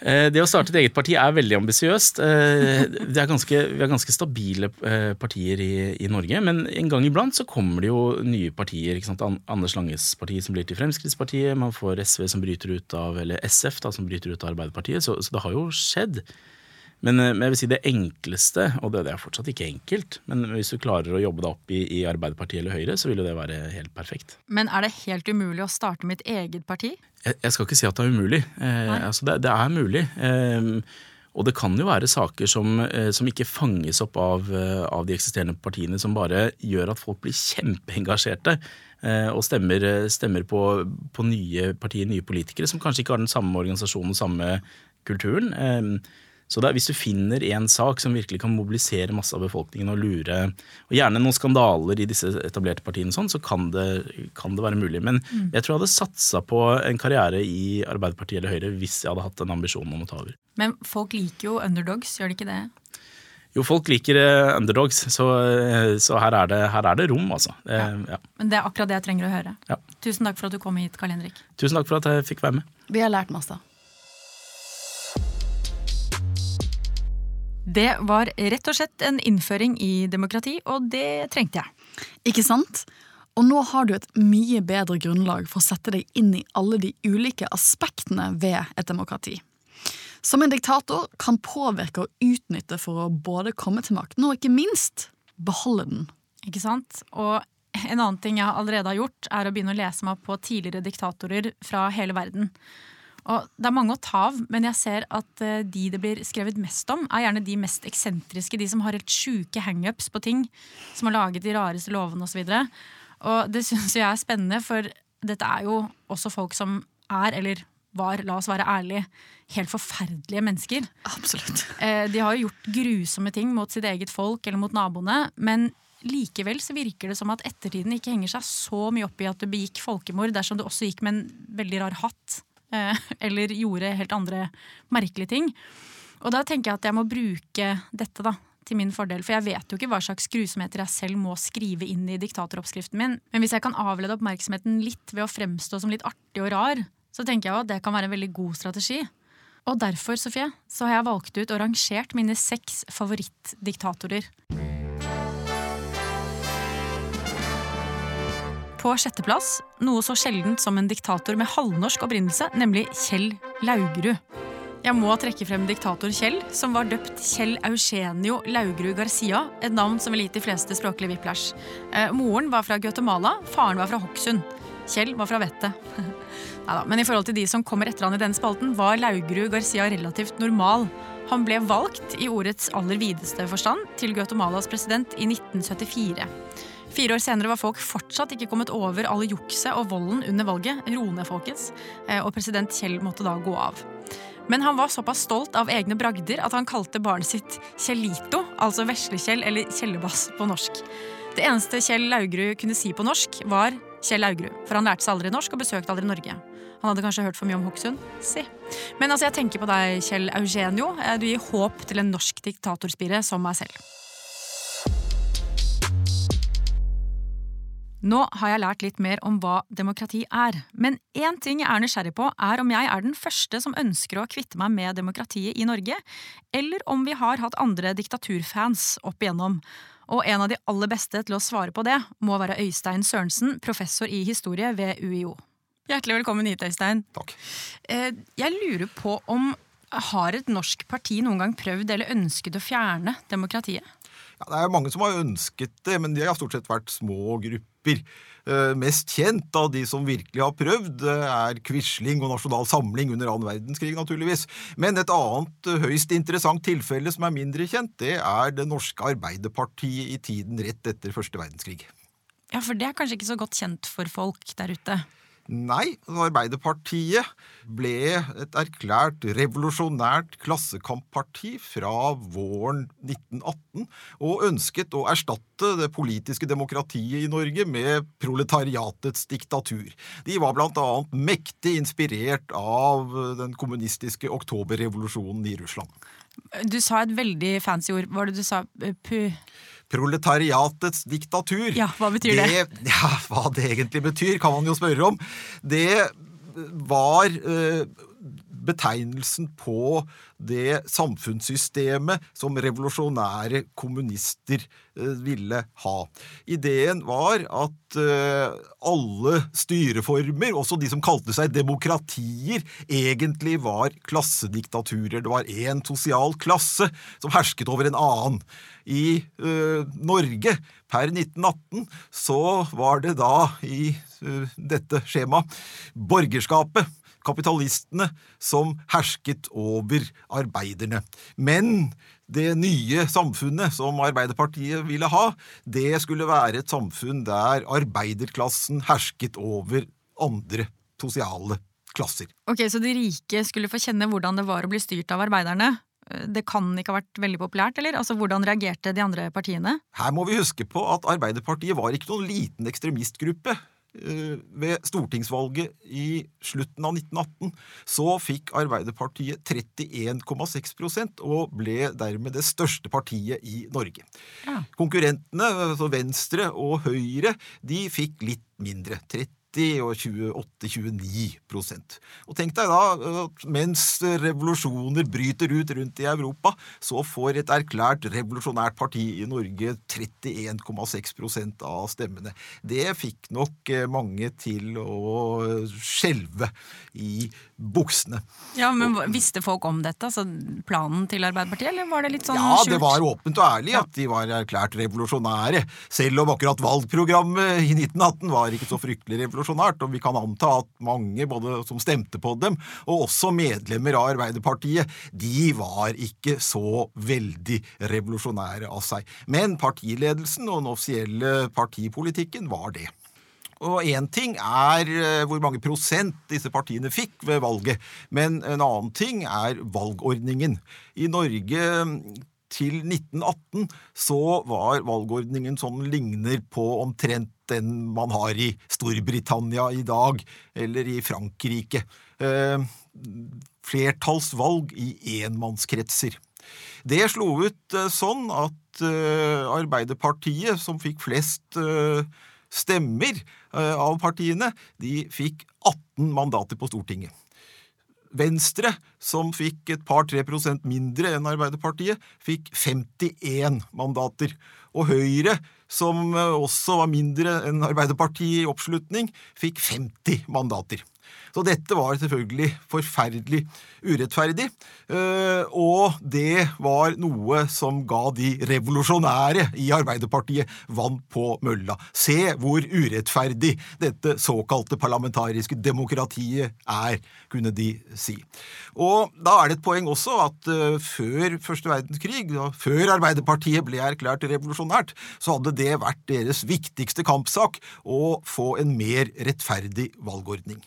Eh, det å starte et eget parti er veldig ambisiøst. Eh, vi har ganske stabile eh, partier i, i, Norge, men en gang iblant så kommer det jo nye partier. Anders Langes parti som blir til Fremskrittspartiet, man får SV som bryter ut av, eller SF da, som bryter ut av Arbeiderpartiet. Så, så det har jo skjedd. Men, men, jeg vil si det enkleste, og det, det, er fortsatt ikke enkelt, men hvis du klarer å jobbe deg opp i, i Arbeiderpartiet eller Høyre, så vil jo det være helt perfekt. Men er det helt umulig å starte mitt eget parti? Jeg, skal ikke si at det er umulig. Eh, altså det, det, er mulig. Eh, og det kan jo være saker som, eh, som ikke fanges opp av, av, de eksisterende partiene, som bare gjør at folk blir kjempeengasjerte. Og stemmer, stemmer på, på, nye partier, nye politikere, som kanskje ikke har den samme organisasjonen og samme kulturen. Så det, hvis du finner en sak som virkelig kan mobilisere masse av befolkningen og lure, og gjerne noen skandaler i disse etablerte partiene, sånn, så kan det, kan det, være mulig. Men mm. jeg tror jeg hadde satsa på en karriere i Arbeiderpartiet eller Høyre hvis jeg hadde hatt en ambisjon om å ta over. Men folk liker jo underdogs, gjør de ikke det? Jo, folk liker eh, underdogs, så, eh, så her, er det, her, er det, rom, altså. Ja. Ja. Men det er akkurat det jeg trenger å høre. Ja. Tusen takk for at du kom hit, Karl Henrik. Tusen takk for at jeg fikk være med. Vi har lært masse. Det var rett og slett en innføring i demokrati, og det trengte jeg. Ikke sant? Og nå har du et mye bedre grunnlag for å sette deg inn i alle de ulike aspektene ved et demokrati. Som en diktator kan påvirke og utnytte for å både komme til makten og ikke minst beholde den. Ikke sant? Og en annen ting jeg allerede har gjort, er å begynne å lese meg på tidligere diktatorer fra hele verden. Og Det er mange å ta av, men jeg ser at eh, de det blir skrevet mest om, er gjerne de mest eksentriske. De som har helt sjuke hangups på ting. Som har laget de rareste lovene osv. Og, så og det syns jeg er spennende, for dette er jo også folk som er, eller var, la oss være ærlige, helt forferdelige mennesker. Absolutt. Eh, de har jo gjort grusomme ting mot sitt eget folk eller mot naboene, men likevel så virker det som at ettertiden ikke henger seg så mye opp i at du begikk folkemord dersom du også gikk med en veldig rar hatt eller gjorde helt andre merkelige ting. Og da tenker jeg at jeg må bruke dette da, til min fordel. For jeg vet jo ikke hva slags grusomheter jeg selv må skrive inn i diktatoroppskriften min. Men hvis jeg kan avlede oppmerksomheten litt ved å fremstå som litt artig og rar, så tenker jeg jo at det kan være en veldig god strategi. Og derfor, Sofie, så har jeg valgt ut og rangert mine seks favorittdiktatorer. På sjetteplass noe så sjeldent som en diktator med halvnorsk opprinnelse, nemlig Kjell Laugerud. Jeg må trekke frem diktator Kjell, som var døpt Kjell Eugenio Laugerud Garcia, et navn som vil gitt de fleste språklig whiplash. Eh, moren var fra Guatemala, faren var fra Hokksund. Kjell var fra vettet. Men i forhold til de som kommer etter han i denne spalten, var Laugerud Garcia relativt normal. Han ble valgt, i ordets aller videste forstand, til Guatemalas president i 1974. Fire år senere var folk fortsatt ikke kommet over alle jukset og volden under valget. Ro ned, folkens. Eh, og president Kjell måtte da gå av. Men han var såpass stolt av egne bragder at han kalte barnet sitt Kjellito, altså Veslekjell eller Kjellebass på norsk. Det eneste Kjell Laugrud kunne si på norsk, var Kjell Laugrud, for han lærte seg aldri norsk og besøkte aldri Norge. Han hadde kanskje hørt for mye om Hokksund? Si. Men altså, jeg tenker på deg, Kjell Eugenio. Eh, du gir håp til en norsk diktatorspire som meg selv. Nå har jeg lært litt mer om hva demokrati er, men én ting jeg er nysgjerrig på, er om jeg er den første som ønsker å kvitte meg med demokratiet i Norge, eller om vi har hatt andre diktaturfans opp igjennom. Og en av de aller beste til å svare på det må være Øystein Sørensen, professor i historie ved UiO. Hjertelig velkommen hit, Øystein. Takk. Eh, jeg lurer på om har et norsk parti noen gang prøvd eller ønsket å fjerne demokratiet? Ja, det er mange som har ønsket det, men de har stort sett vært små grupper. Eh, mest kjent av de som virkelig har prøvd, eh, er Quisling og Nasjonal Samling under annen verdenskrig, naturligvis. Men et annet eh, høyst interessant tilfelle som er mindre kjent, det er det norske Arbeiderpartiet i tiden rett etter første verdenskrig. Ja, for det er kanskje ikke så godt kjent for folk der ute? Nei, Arbeiderpartiet ble et erklært revolusjonært klassekampparti fra våren 1918, og ønsket å erstatte det politiske demokratiet i Norge med proletariatets diktatur. De var annet mektig inspirert av den kommunistiske oktoberrevolusjonen i Russland. Du sa et veldig fancy ord. Hva var det du sa? Pu proletariatets diktatur. Ja, Hva betyr det? det? Ja, Hva det egentlig betyr, kan man jo spørre om. Det var eh, betegnelsen på det samfunnssystemet som revolusjonære kommunister eh, ville ha. Ideen var at eh, alle styreformer, også de som kalte seg demokratier, egentlig var klassediktaturer. Det var én sosial klasse som hersket over en annen. I uh, Norge per 1918 så var det da i uh, dette skjemaet borgerskapet kapitalistene som hersket over arbeiderne. Men det nye samfunnet som Arbeiderpartiet ville ha, det skulle være et samfunn der arbeiderklassen hersket over andre sosiale klasser. Ok, Så de rike skulle få kjenne hvordan det var å bli styrt av arbeiderne? det kan ikke ha vært veldig populært, eller? Altså, Hvordan reagerte de andre partiene? Her må vi huske på at Arbeiderpartiet var ikke noen liten ekstremistgruppe. Eh, ved stortingsvalget i slutten av 1918 så fikk Arbeiderpartiet 31,6% og ble dermed det største partiet i Norge. Ja. Konkurrentene, altså Venstre og Høyre, de fikk litt mindre. 30 og 28-29 Og tenk deg da at mens revolusjoner bryter ut rundt i Europa, så får et erklært revolusjonært parti i Norge 31,6% av stemmene. Det fikk nok eh, mange til å skjelve i buksene. Ja, men Visste folk om dette, altså planen til Arbeiderpartiet, eller var det litt sånn Ja, skjult? det var åpent og ærlig at de var erklært revolusjonære. Selv om akkurat valgprogrammet i 1918 var ikke så fryktelig revolusjonært. Og vi kan anta at mange både som stemte på dem, og også medlemmer av Arbeiderpartiet, de var ikke så veldig revolusjonære av seg. Men partiledelsen og den offisielle partipolitikken var det. Og én ting er eh, hvor mange prosent disse partiene fikk ved valget, men en annen ting er valgordningen. I Norge mm, til 1918 så var valgordningen sånn ligner på omtrent den man har i Storbritannia i dag, eller i Frankrike. Eh, flertallsvalg i enmannskretser. Det slo ut eh, sånn at eh, Arbeiderpartiet, som fikk flest stemmer av partiene, de fikk 18 mandater på Stortinget. Venstre, som fikk et par-tre prosent mindre enn Arbeiderpartiet, fikk 51 mandater. Og Høyre, som eh, også var mindre enn Arbeiderpartiet i oppslutning, fikk 50 mandater. Så dette var selvfølgelig forferdelig urettferdig, eh, og det var noe som ga de revolusjonære i Arbeiderpartiet vann på mølla. Se hvor urettferdig dette såkalte parlamentariske demokratiet er, kunne de si. Og da er det et poeng også at eh, før første verdenskrig, før Arbeiderpartiet ble erklært revolusjonært, så hadde det vært deres viktigste kampsak å få en mer rettferdig valgordning.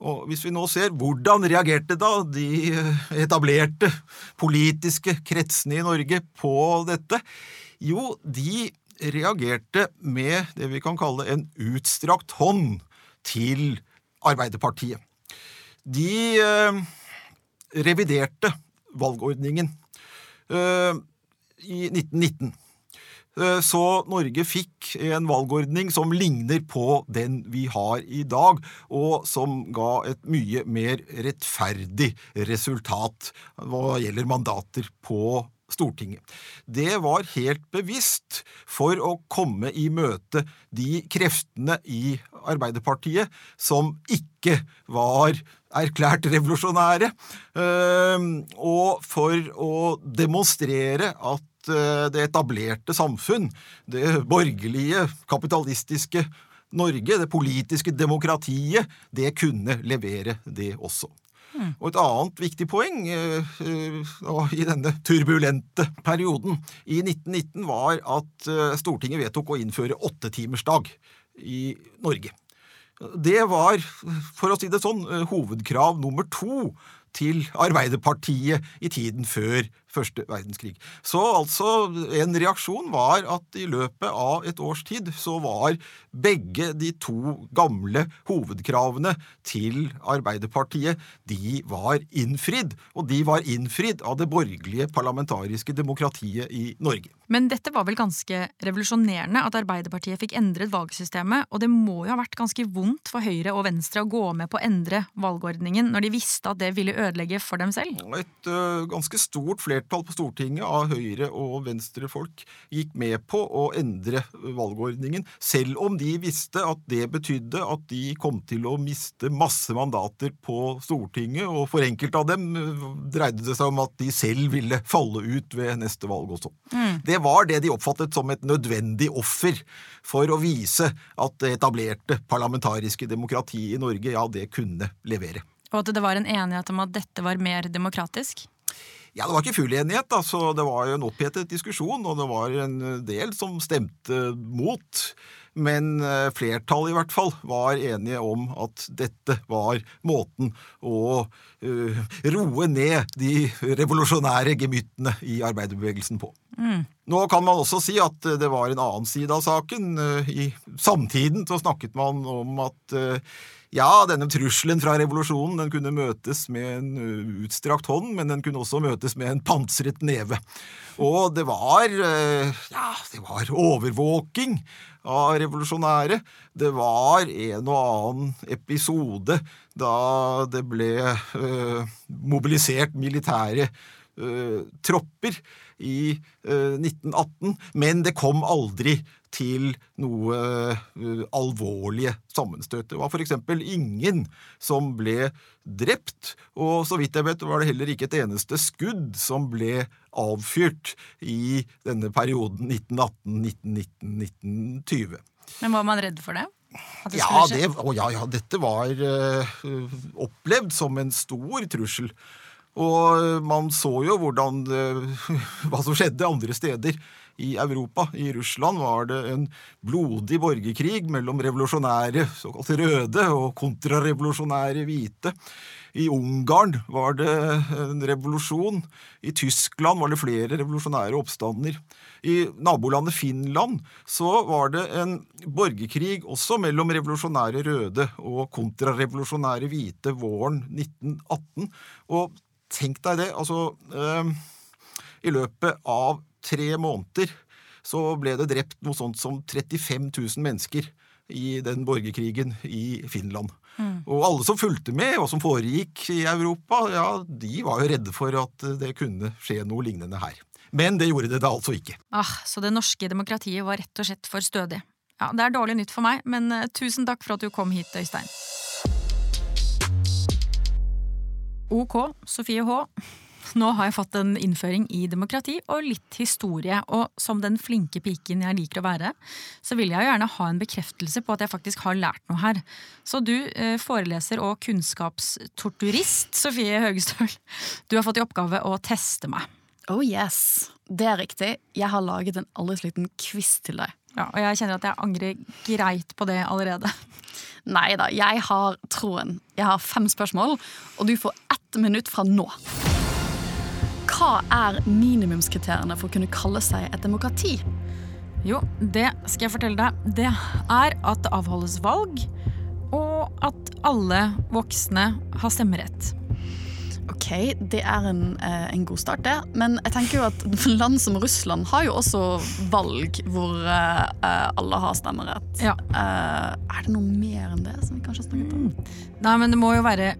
Og hvis vi nå ser hvordan reagerte da de etablerte politiske kretsene i Norge på dette, jo, de reagerte med det vi kan kalle en utstrakt hånd til Arbeiderpartiet. De eh, reviderte valgordningen eh, i 1919. Eh, Så Norge fikk en valgordning som ligner på den vi har i dag, og som ga et mye mer rettferdig resultat hva gjelder mandater på Stortinget. Det var helt bevisst for å komme i møte de kreftene i Arbeiderpartiet som ikke var erklært revolusjonære, eh, og for å demonstrere at det etablerte samfunn, det borgerlige, kapitalistiske Norge, det politiske demokratiet, det kunne levere det også. Og et annet viktig poeng eh, eh, i denne turbulente perioden i 1919 var at eh, Stortinget vedtok å innføre åttetimersdag i Norge. Det var, for å si det sånn, eh, hovedkrav nummer to til Arbeiderpartiet i tiden før første verdenskrig. Så altså, en reaksjon var at i løpet av et års tid så var begge de to gamle hovedkravene til Arbeiderpartiet, de var innfridd. Og de var innfridd av det borgerlige parlamentariske demokratiet i Norge. Men dette var vel ganske revolusjonerende at Arbeiderpartiet fikk endret valgsystemet, og det må jo ha vært ganske vondt for Høyre og Venstre å gå med på å endre valgordningen når de visste at det ville ødelegge for dem selv? Et ø, ganske stort flertall på Stortinget av Høyre- og Venstre-folk gikk med på å endre valgordningen, selv om de visste at det betydde at de kom til å miste masse mandater på Stortinget, og for enkelte av dem dreide det seg om at de selv ville falle ut ved neste valg også. Det var det de oppfattet som et nødvendig offer for å vise at det etablerte parlamentariske demokratiet i Norge, ja, det kunne levere. Og at det var en enighet om at dette var mer demokratisk? Ja, Det var ikke full enighet. da, så Det var jo en opphetet diskusjon, og det var en del som stemte mot. Men eh, flertallet i hvert fall var enige om at dette var måten å uh, roe ned de revolusjonære gemyttene i arbeiderbevegelsen på. Mm. Nå kan man også si at det var en annen side av saken. I samtiden så snakket man om at uh, ja, denne trusselen fra revolusjonen den kunne møtes med en uh, utstrakt hånd, men den kunne også møtes med en pansret neve. Og det var uh, ja, det var overvåking av revolusjonære. Det var en og annen episode da det ble uh, mobilisert militære tropper i 1918, men det kom aldri til noe uh, alvorlige sammenstøt. Det var f.eks. ingen som ble drept, og så vidt jeg vet var det heller ikke et eneste skudd som ble avfyrt i denne perioden 1918, 1919, 1920. Men var man redd for det? det ja, det, ja, ja, dette var uh, opplevd som en stor trussel. Og man så jo hvordan, hva som skjedde andre steder i Europa. I Russland var det en blodig borgerkrig mellom revolusjonære såkalte røde og kontrarevolusjonære hvite. I Ungarn var det en revolusjon. I Tyskland var det flere revolusjonære oppstander. I nabolandet Finland så var det en borgerkrig også mellom revolusjonære røde og kontrarevolusjonære hvite våren 1918. Og tenk deg det, altså eh, I løpet av tre måneder så ble det drept noe sånt som 35 000 mennesker i den borgerkrigen i Finland. Mm. Og alle som fulgte med, og som foregikk i Europa, ja, de var jo redde for at det kunne skje noe lignende her. Men det gjorde det da altså ikke. Ah, Så det norske demokratiet var rett og slett for stødig. Ja, Det er dårlig nytt for meg, men uh, tusen takk for at du kom hit, Øystein. Ok, Sofie H. Nå har jeg fått en innføring i demokrati og litt historie, og som den flinke piken jeg liker å være, så vil jeg gjerne ha en bekreftelse på at jeg faktisk har lært noe her. Så du, eh, foreleser og kunnskapstorturist Sofie Høgestøl, du har fått i oppgave å teste meg. Oh yes, det er riktig. Jeg har laget en aldri liten quiz til deg. Ja, Og jeg kjenner at jeg angrer greit på det allerede. Nei da, jeg har troen. Jeg har fem spørsmål, og du får ett minutt fra nå. Hva er minimumskriteriene for å kunne kalle seg et demokrati? Jo, det skal jeg fortelle deg. Det er at det avholdes valg, og at alle voksne har stemmerett. Ok, det er en, eh, en, god start, det. Men jeg tenker jo at land som Russland har jo også valg hvor uh, alle har stemmerett. Ja. Uh, er det noe mer enn det som vi kanskje har snakket om? Mm. Nei, men det må jo være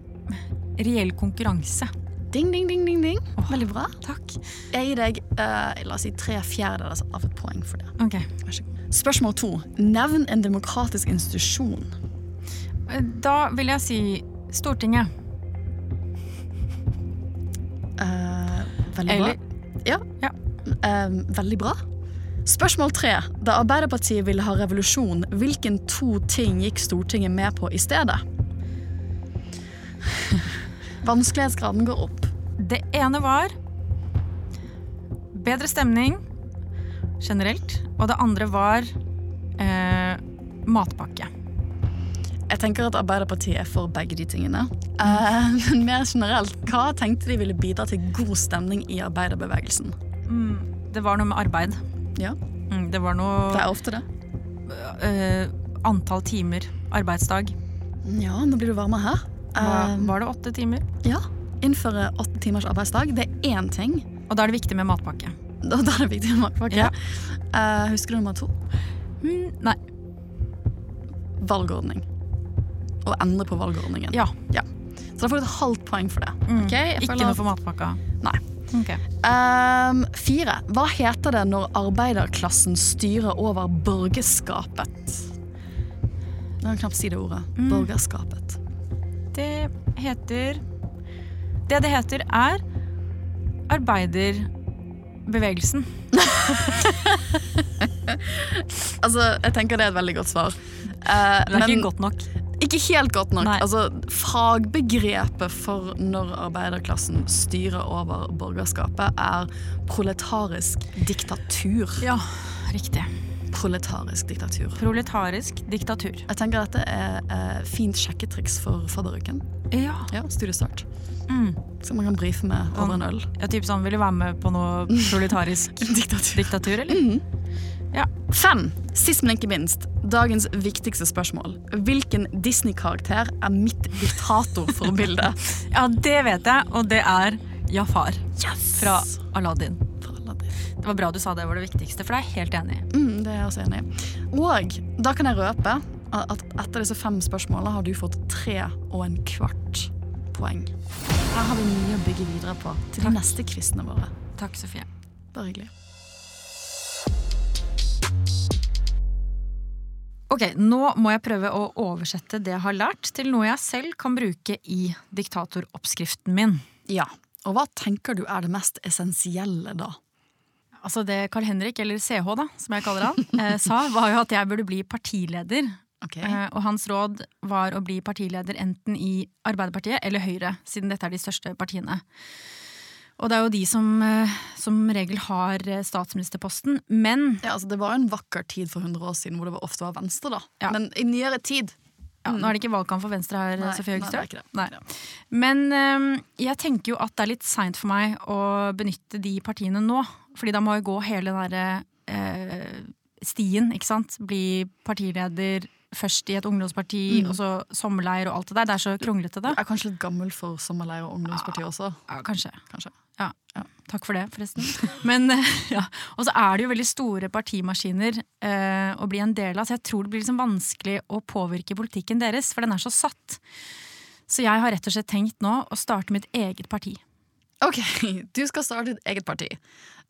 reell konkurranse. Ding, ding, ding, ding, ding. Oh, Veldig bra. Takk. Jeg gir deg uh, la oss si tre fjerdedeler av et poeng for det. Ok. Vær så god. Spørsmål to. Nevn en demokratisk institusjon. Da vil jeg si Stortinget. Veldig bra. Ja. ja. Uh, veldig bra. Spørsmål tre. Da Arbeiderpartiet ville ha revolusjon, hvilken to ting gikk Stortinget med på i stedet? Vanskelighetsgraden går opp. Det ene var bedre stemning generelt, og det andre var eh, matpakke. Jeg tenker at Arbeiderpartiet er for begge de tingene. Uh, men mer generelt, hva tenkte de ville bidra til god stemning i arbeiderbevegelsen? Mm, det var noe med arbeid. Ja. Mm, det var noe Det er ofte det. Uh, antall timer. Arbeidsdag. Ja, nå blir du varmere her. Um, var det åtte timer? Ja. Innføre åtte timers arbeidsdag. Det er én ting. Og da er det viktig med matpakke. Da, da er det viktig med matpakke. Ja. Uh, husker du nummer to? Mm, nei. Valgordning. Å endre på valgordningen. Ja. ja. Så da får du et halvt poeng for det. Mm. Okay, Ikke noe for matpakka? Nei. Okay. Um, fire. Hva heter det når arbeiderklassen styrer over borgerskapet? Jeg kan knapt si det ordet. Mm. Borgerskapet. Det heter Det det heter, er arbeiderbevegelsen. altså, jeg tenker det er et veldig godt svar. Uh, det er men, ikke godt nok. Ikke helt godt nok. Altså, fagbegrepet for når arbeiderklassen styrer over borgerskapet, er proletarisk diktatur. Ja, riktig. Proletarisk diktatur. Proletarisk diktatur. Jeg tenker dette er eh, fint sjekketriks for fadderuken. Ja. Ja, studiestart. Mm. Så man kan brife med over en øl. ja typ sånn, Vil du være med på noe proletarisk Diktatur. diktatur, eller? Ja. Fem. Sist, men ikke minst. Dagens viktigste spørsmål. Hvilken Disney-karakter er mitt diktatorforbilde? ja, det vet jeg, og det er Jafar fra Aladdin. Det var bra du sa det var det viktigste, for det er jeg helt enig i. Mm, det er jeg også enig i. Og da kan jeg røpe at etter disse fem spørsmålene har du fått tre og en kvart poeng. Her har vi mye å bygge videre på til de neste quizene våre. Takk, Sofie. Bare hyggelig. Ok, Nå må jeg prøve å oversette det jeg har lært, til noe jeg selv kan bruke i diktatoroppskriften min. Ja. Og hva tenker du er det mest essensielle da? Altså Det Carl Henrik, eller CH, da, som jeg kaller han, eh, sa, var jo at jeg burde bli partileder. Ok. Eh, og hans råd var å bli partileder enten i Arbeiderpartiet eller Høyre, siden dette er de største partiene. Og det er jo de som eh, som regel har eh, statsministerposten. Men Ja, altså Det var jo en vakker tid for 100 år siden hvor det var ofte var Venstre, da. Ja. Men i nyere tid ja, nå er det ikke valgkamp for Venstre her, Nei, Sofie det er Høgestøl. Men eh, jeg tenker jo at det er litt seint for meg å benytte de partiene nå. Fordi da må jeg gå hele den derre eh, stien, ikke sant. Bli partileder først i et ungdomsparti, Mm. og så sommerleir og alt det der. Det er så kronglete, det. Jeg er kanskje litt gammel for sommerleir og ungdomsparti også. Ja, kanskje. Kanskje. Ja, ja. Takk for det, forresten. Men, eh, ja. Og så er det jo veldig store partimaskiner eh, å bli en del av, så jeg tror det blir liksom vanskelig å påvirke politikken deres, for den er så satt. Så jeg har rett og slett tenkt nå å starte mitt eget parti. Ok, du skal starte ditt eget parti.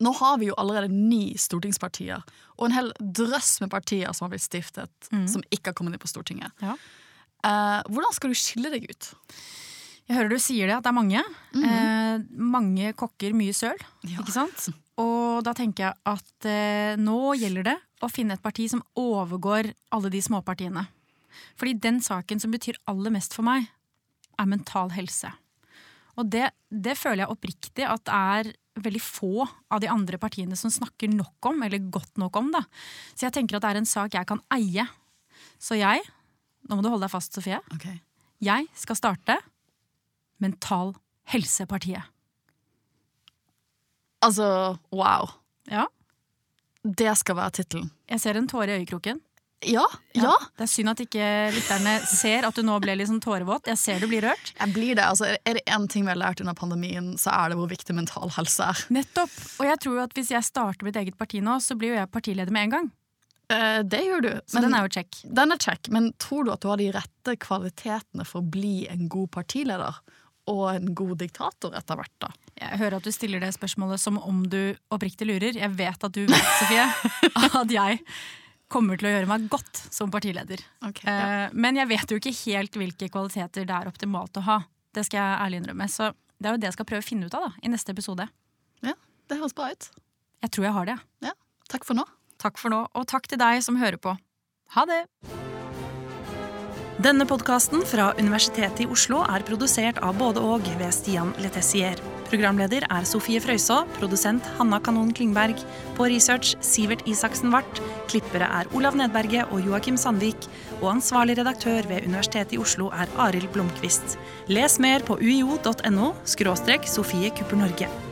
Nå har vi jo allerede ni stortingspartier, og en hel drøss med partier som har blitt stiftet, som ikke har kommet inn på Stortinget. Ja. Eh, hvordan skal du skille deg ut? Jeg hører du sier det, at det er mange. eh, mange kokker, mye søl. Ja. Ikke sant? Og da tenker jeg at eh, nå gjelder det å finne et parti som overgår alle de småpartiene. Fordi den saken som betyr aller mest for meg, er mental helse. Og det, det føler jeg oppriktig at er veldig få av de andre partiene som snakker nok om, eller godt nok om. da. Så jeg tenker at det er en sak jeg kan eie. Så jeg, nå må du holde deg fast, Sofie, jeg skal starte Mental Helsepartiet. Altså, wow. Ja, Det skal være tittelen. jeg ser en tåre i øyekroken. Ja, ja. Det er synd at ikke lytterne ser at du nå ble sånn tårevåt. Jeg ser du blir rørt. Jeg blir det. Altså, er det én ting vi har lært under pandemien, så er det hvor viktig mental helse er. Nettopp. Og jeg tror jo at hvis jeg starter mitt eget parti nå, så blir jo jeg partileder med en gang. Eh, det gjør du. Så den er jo check. Den er check, men tror du at du har de rette kvalitetene for å bli en god partileder? Og en god diktator etter hvert, da? Jeg hører at du stiller det spørsmålet som om du oppriktig lurer. Jeg vet at du vet, Sofie, at jeg kommer til å gjøre meg godt som partileder. Okay, ja. Eh, Men jeg vet jo ikke helt hvilke kvaliteter det er optimalt å ha. Det skal jeg ærlig innrømme. Så det er jo det jeg skal prøve å finne ut av da, i neste episode. Ja, det høres bra ut. Jeg tror jeg har det. Ja, Takk for nå. Takk for nå, og takk til deg som hører på. Ha det! Denne podkasten fra Universitetet i Oslo er produsert av både og ved Stian Letessier. Programleder er Sofie Frøysaa, produsent Hanna Kanon Klingberg. På research Sivert Isaksen Wart. Klippere er Olav Nedberget og Joakim Sandvik. Og ansvarlig redaktør ved Universitetet i Oslo er Arild Blomkvist. Les mer på uio.no – Sofie Kupper Norge.